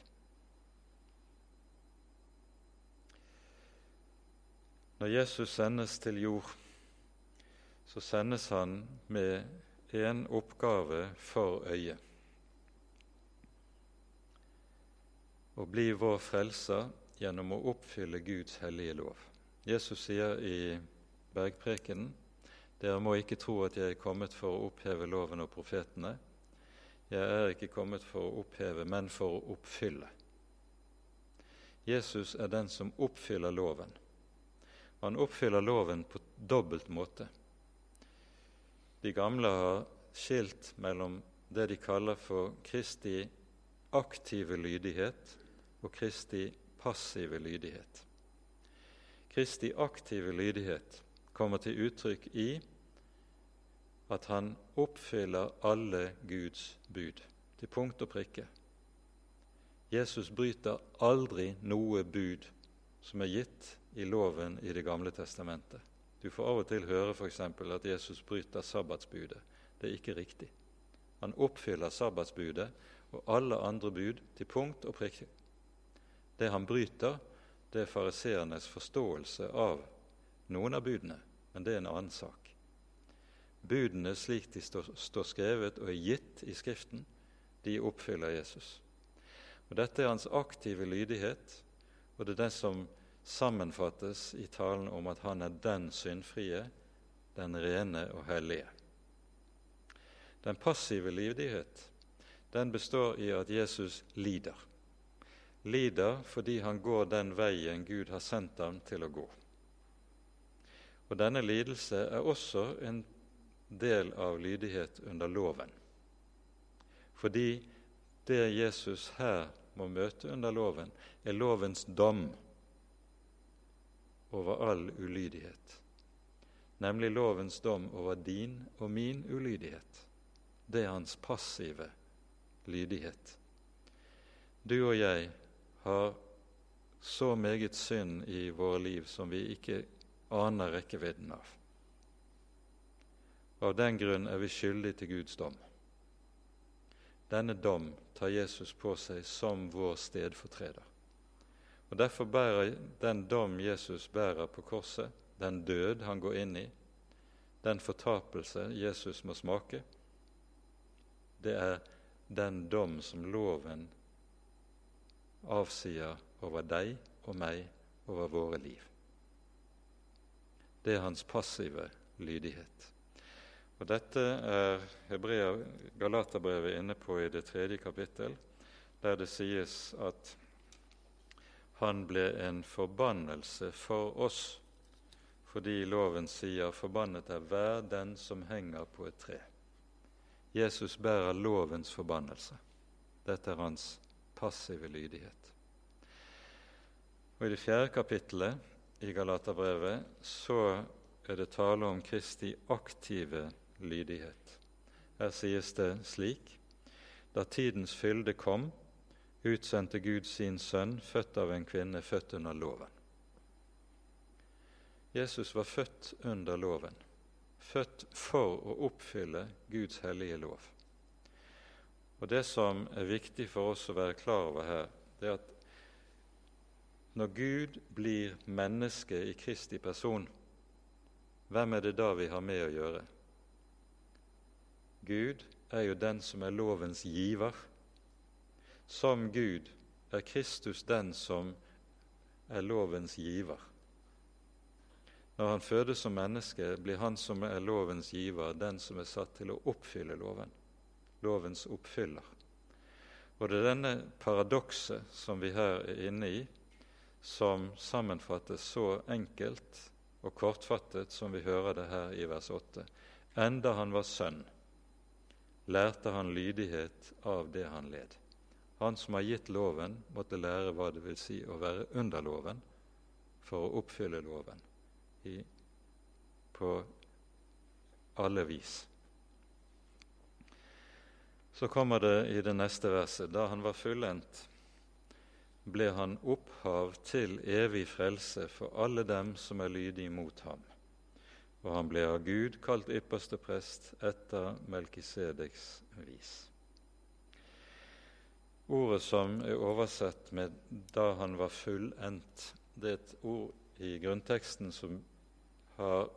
Når Jesus sendes til jord, så sendes han med en oppgave for øyet. Å bli vår frelser gjennom å oppfylle Guds hellige lov. Jesus sier i bergprekenen dere må ikke tro at jeg er kommet for å oppheve loven og profetene. Jeg er ikke kommet for å oppheve, men for å oppfylle. Jesus er den som oppfyller loven. Han oppfyller loven på dobbelt måte. De gamle har skilt mellom det de kaller for Kristi aktive lydighet og Kristi passive lydighet. Kristi aktive lydighet kommer til uttrykk i at han oppfyller alle Guds bud, til punkt og prikke. Jesus bryter aldri noe bud som er gitt i loven i Det gamle testamentet. Du får av og til høre f.eks. at Jesus bryter sabbatsbudet. Det er ikke riktig. Han oppfyller sabbatsbudet og alle andre bud til punkt og prikke. Det han bryter, det er fariseernes forståelse av noen av budene, men det er en annen sak. Budene slik de står, skrevet og er gitt i Skriften, de oppfyller Jesus. Og Dette er hans aktive lydighet, og det er det som sammenfattes i talen om at han er den syndfrie, den rene og hellige. Den passive lydighet den består i at Jesus lider. Lider fordi han går den veien Gud har sendt ham til å gå. Og Denne lidelse er også en del av lydighet under loven. Fordi det Jesus her må møte under loven, er lovens dom over all ulydighet. Nemlig lovens dom over din og min ulydighet. Det er hans passive lydighet. Du og jeg har så meget synd i våre liv som vi ikke aner rekkevidden av. Av den grunn er vi skyldige til Guds dom. Denne dom tar Jesus på seg som vår stedfortreder. Og Derfor bærer den dom Jesus bærer på korset, den død han går inn i, den fortapelse Jesus må smake, det er den dom som loven avsier over deg og meg, over våre liv. Det er hans passive lydighet. Og Dette er Galaterbrevet inne på i det tredje kapittel, der det sies at han ble en forbannelse for oss, fordi loven sier 'forbannet er hver den som henger på et tre'. Jesus bærer lovens forbannelse. Dette er hans passive lydighet. Og I det fjerde kapittelet i Galaterbrevet så er det tale om Kristi aktive lydighet. Her sies det slik.: Da tidens fylde kom, utsendte Gud sin sønn, født av en kvinne, født under loven. Jesus var født under loven, født for å oppfylle Guds hellige lov. Og Det som er viktig for oss å være klar over her, det er at når Gud blir menneske i Kristi person, hvem er det da vi har med å gjøre? Gud er jo den som er lovens giver. Som Gud er Kristus den som er lovens giver. Når han fødes som menneske, blir han som er lovens giver, den som er satt til å oppfylle loven. Lovens oppfyller. Og det er denne paradokset som vi her er inne i, som sammenfattes så enkelt og kortfattet som vi hører det her i vers 8. Enda han var sønn, lærte han lydighet av det han led. Han som har gitt loven, måtte lære hva det vil si å være under loven for å oppfylle loven i, på alle vis. Så kommer det i det neste verset. Da han var fullendt, ble han opphav til evig frelse for alle dem som er lydige mot ham og han ble av Gud kalt ypperste prest etter Melkisedeks vis. Ordet som er oversett med 'da han var fullendt', det er et ord i grunnteksten som har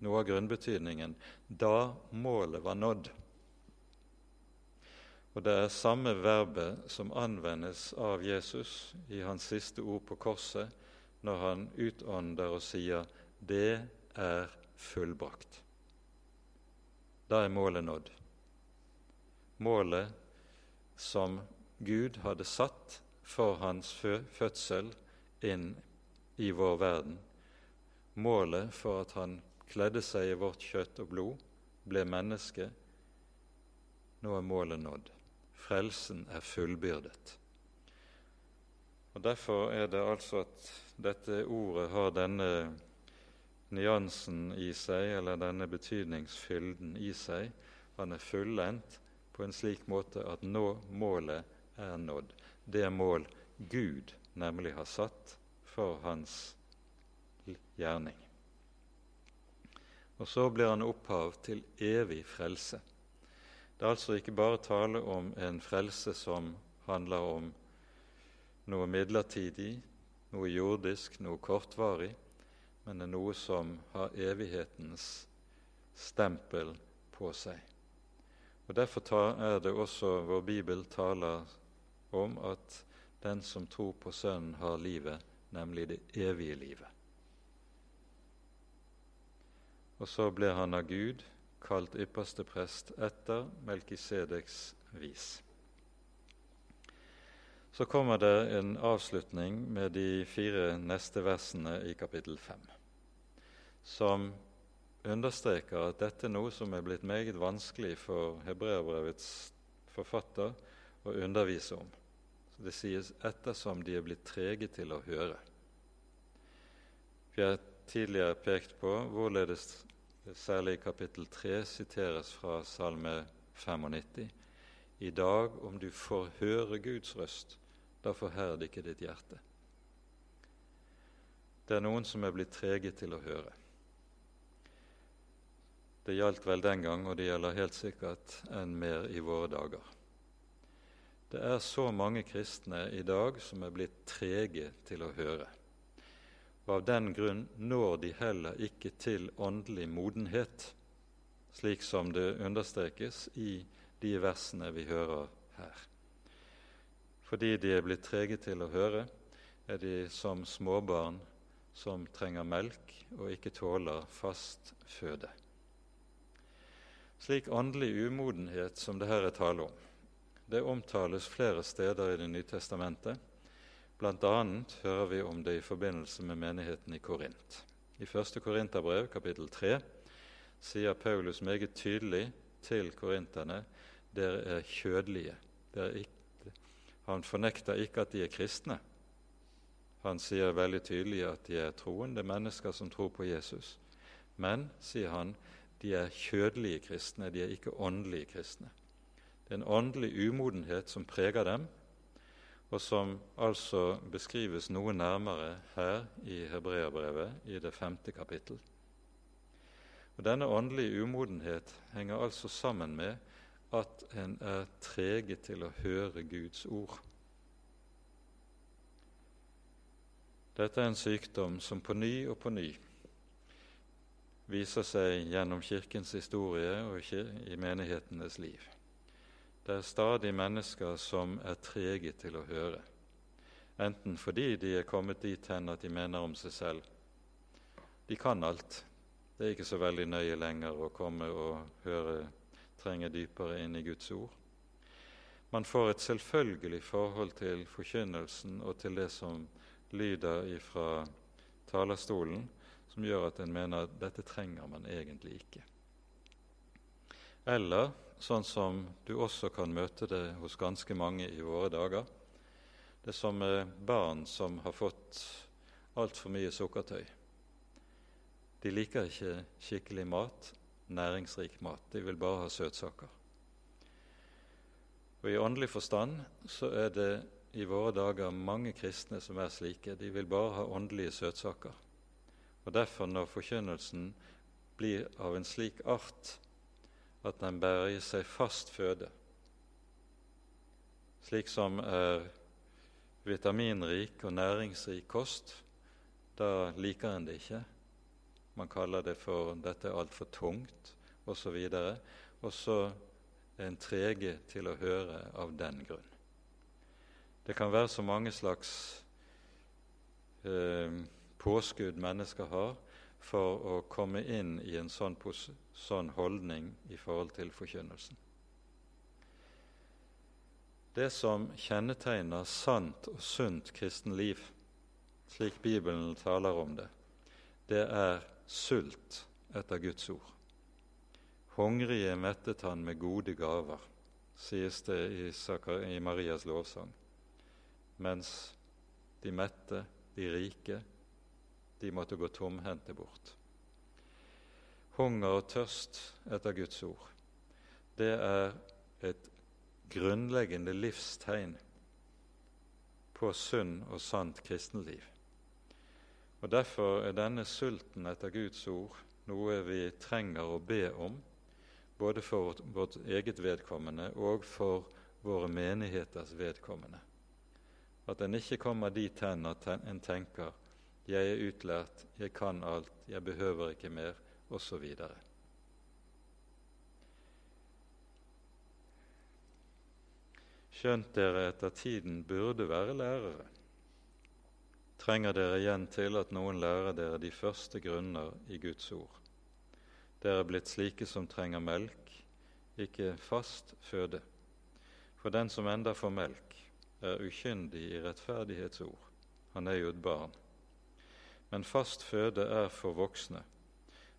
noe av grunnbetydningen 'da målet var nådd'. Og Det er samme verbet som anvendes av Jesus i hans siste ord på korset, når han utånder og sier 'det er fullbrakt. Da er målet nådd. Målet som Gud hadde satt for hans fødsel inn i vår verden. Målet for at han kledde seg i vårt kjøtt og blod, ble menneske. Nå er målet nådd. Frelsen er fullbyrdet. Og Derfor er det altså at dette ordet har denne nyansen i seg, eller denne betydningsfylden i seg. Han er fullendt på en slik måte at nå målet er nådd. Det mål Gud nemlig har satt for hans gjerning. Og så blir han opphav til evig frelse. Det er altså ikke bare tale om en frelse som handler om noe midlertidig, noe jordisk, noe kortvarig men det er noe som har evighetens stempel på seg. Og Derfor er det også vår bibel taler om at den som tror på Sønnen, har livet, nemlig det evige livet. Og så ble han av Gud kalt ypperste prest etter Melkisedeks vis. Så kommer det en avslutning med de fire neste versene i kapittel fem, som understreker at dette er noe som er blitt meget vanskelig for hebreerbrevets forfatter å undervise om. Så Det sies 'ettersom de er blitt trege til å høre'. Vi har tidligere pekt på hvorledes særlig i kapittel 3 siteres fra Salme 95. I dag, om du får høre Guds røst, da forherd ikke ditt hjerte. Det er noen som er blitt trege til å høre. Det gjaldt vel den gang, og det gjelder helt sikkert enn mer i våre dager. Det er så mange kristne i dag som er blitt trege til å høre. Og Av den grunn når de heller ikke til åndelig modenhet, slik som det understrekes i de versene vi hører her. Fordi de er blitt trege til å høre, er de som småbarn som trenger melk og ikke tåler fast føde. Slik åndelig umodenhet som det her er tale om, det omtales flere steder i Det nye testamentet. Annet hører vi om det i forbindelse med menigheten i Korint. I 1. Korinterbrev, kapittel 3, sier Paulus meget tydelig til korinterne dere er kjødelige. Dere er ikke han fornekter ikke at de er kristne. Han sier veldig tydelig at de er troende mennesker som tror på Jesus. Men, sier han, de er kjødelige kristne, de er ikke åndelige kristne. Det er en åndelig umodenhet som preger dem, og som altså beskrives noe nærmere her i Hebreabrevet i det femte kapittel. Og Denne åndelige umodenhet henger altså sammen med at en er trege til å høre Guds ord. Dette er en sykdom som på ny og på ny viser seg gjennom Kirkens historie og i menighetenes liv. Det er stadig mennesker som er trege til å høre, enten fordi de er kommet dit hen at de mener om seg selv de kan alt. Det er ikke så veldig nøye lenger å komme og høre trenge dypere inn i Guds ord. Man får et selvfølgelig forhold til forkynnelsen og til det som lyder fra talerstolen, som gjør at en mener at dette trenger man egentlig ikke. Eller sånn som du også kan møte det hos ganske mange i våre dager. Det som er barn som har fått altfor mye sukkertøy. De liker ikke skikkelig mat, næringsrik mat. De vil bare ha søtsaker. Og I åndelig forstand så er det i våre dager mange kristne som er slike. De vil bare ha åndelige søtsaker. Og Derfor, når forkynnelsen blir av en slik art at den bærer i seg fast føde, slik som er vitaminrik og næringsrik kost, da liker en det ikke. Man kaller det for 'dette er altfor tungt', osv. Og så er en trege til å høre av den grunn. Det kan være så mange slags eh, påskudd mennesker har for å komme inn i en sånn, sånn holdning i forhold til forkynnelsen. Det som kjennetegner sant og sunt kristen liv, slik Bibelen taler om det, det er sult etter Guds ord. Hungrige mettet han med gode gaver, sies det i, i Marias lovsang. Mens de mette, de rike, de måtte gå tomhendte bort. Hunger og tørst etter Guds ord, det er et grunnleggende livstegn på sunn og sant kristenliv. Og Derfor er denne sulten etter Guds ord noe vi trenger å be om, både for vårt eget vedkommende og for våre menigheters vedkommende. At en ikke kommer dit hen at en tenker 'jeg er utlært, jeg kan alt, jeg behøver ikke mer', osv. skjønt dere etter tiden burde være lærere, trenger dere igjen til at noen lærer dere de første grunner i Guds ord. Dere er blitt slike som trenger melk, ikke fast føde. For den som enda får melk, er ukyndig i rettferdighetsord. Han er jo et barn. Men fast føde er for voksne,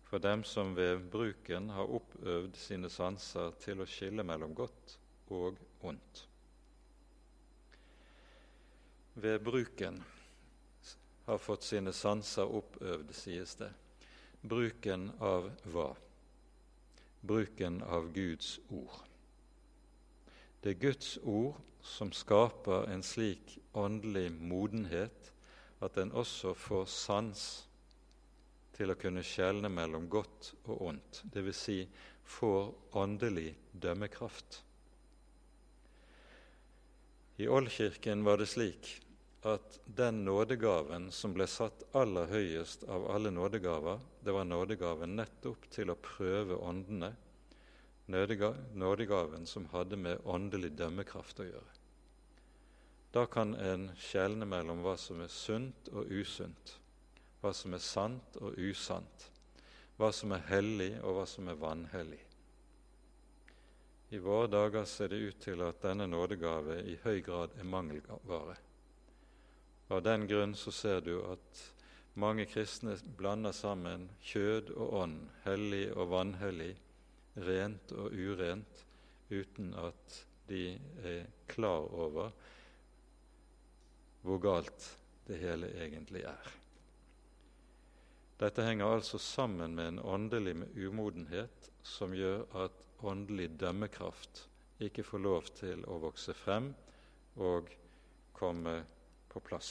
for dem som ved bruken har oppøvd sine sanser til å skille mellom godt og ondt. Ved bruken har fått sine sanser oppøvd, sies det. Bruken av hva? Bruken av Guds ord. Det er Guds ord som skaper en slik åndelig modenhet at en også får sans til å kunne skjelne mellom godt og ondt, dvs. Si får åndelig dømmekraft. I Oldkirken var det slik at den nådegaven som ble satt aller høyest av alle nådegaver, det var nådegaven nettopp til å prøve åndene, nådegaven som hadde med åndelig dømmekraft å gjøre. Da kan en skjelne mellom hva som er sunt og usunt, hva som er sant og usant, hva som er hellig og hva som er vanhellig. I våre dager ser det ut til at denne nådegave i høy grad er mangelvare. Av den grunn så ser du at mange kristne blander sammen kjød og ånd, hellig og vanhellig, rent og urent, uten at de er klar over hvor galt det hele egentlig er. Dette henger altså sammen med en åndelig umodenhet som gjør at åndelig dømmekraft ikke får lov til å vokse frem og komme på plass.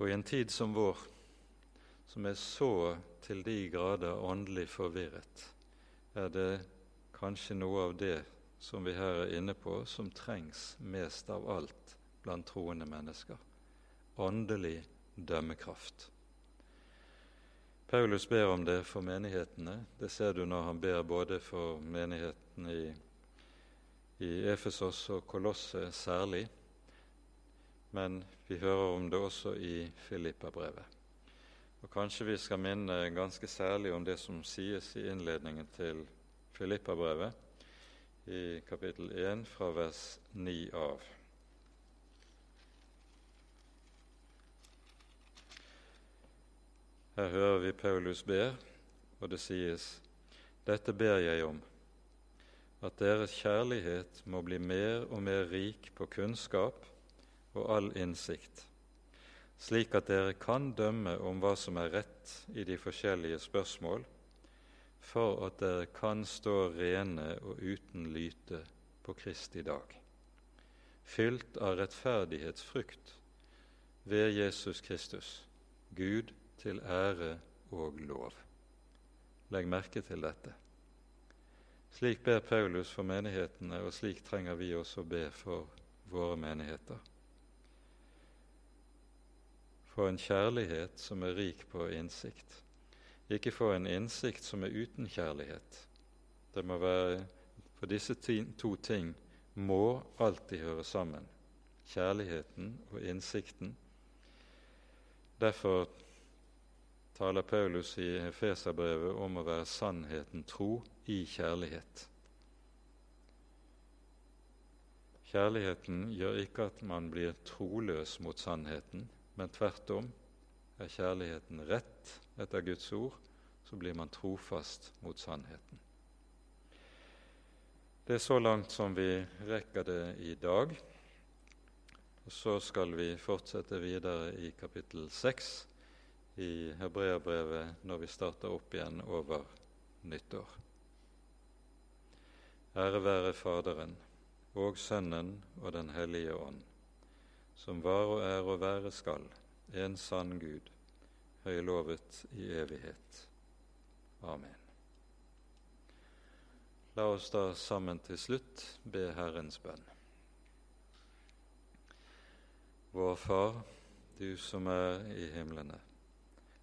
Og i en tid som vår, som er så til de grader åndelig forvirret, er det kanskje noe av det som vi her er inne på, som trengs mest av alt blant troende mennesker. Åndelig dømmekraft. Paulus ber om det for menighetene. Det ser du når han ber både for menighetene i, i Efesos og Kolosse særlig, men vi hører om det også i Filippa-brevet. Og Kanskje vi skal minne ganske særlig om det som sies i innledningen til Filippa-brevet, i kapittel 1 fra vers 9 av. Her hører vi Paulus ber, og det sies:" Dette ber jeg om, at deres kjærlighet må bli mer og mer rik på kunnskap og all innsikt, slik at dere kan dømme om hva som er rett i de forskjellige spørsmål, for at dere kan stå rene og uten lyte på Kristi dag, fylt av rettferdighetsfrukt ved Jesus Kristus, Gud til ære og lov. Legg merke til dette. Slik ber Paulus for menighetene, og slik trenger vi også å be for våre menigheter for en kjærlighet som er rik på innsikt. Ikke for en innsikt som er uten kjærlighet. Det må være For disse to ting må alltid høre sammen. Kjærligheten og innsikten. Derfor taler Paulus i Efeserbrevet om å være sannheten tro i kjærlighet. Kjærligheten gjør ikke at man blir troløs mot sannheten, men tvert om er kjærligheten rett etter Guds ord, så blir man trofast mot sannheten. Det er så langt som vi rekker det i dag. Og Så skal vi fortsette videre i kapittel 6 i Hebreabrevet når vi starter opp igjen over nyttår. Ære være Faderen og Sønnen og Den hellige ånd som var og er og være skal, en sann Gud, høylovet i evighet. Amen. La oss da sammen til slutt be Herrens bønn. Vår Far, du som er i himlene.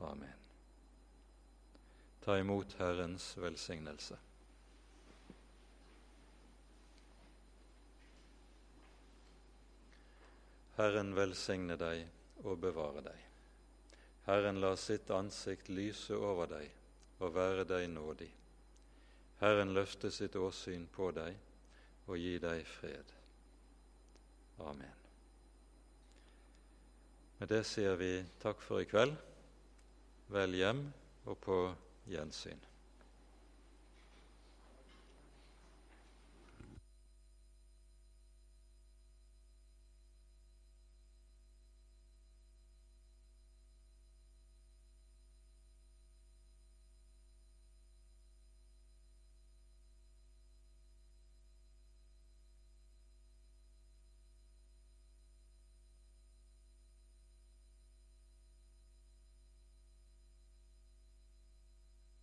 Amen. Ta imot Herrens velsignelse. Herren velsigne deg og bevare deg. Herren la sitt ansikt lyse over deg og være deg nådig. Herren løfte sitt åsyn på deg og gi deg fred. Amen. Med det sier vi takk for i kveld. Vel hjem og på gjensyn.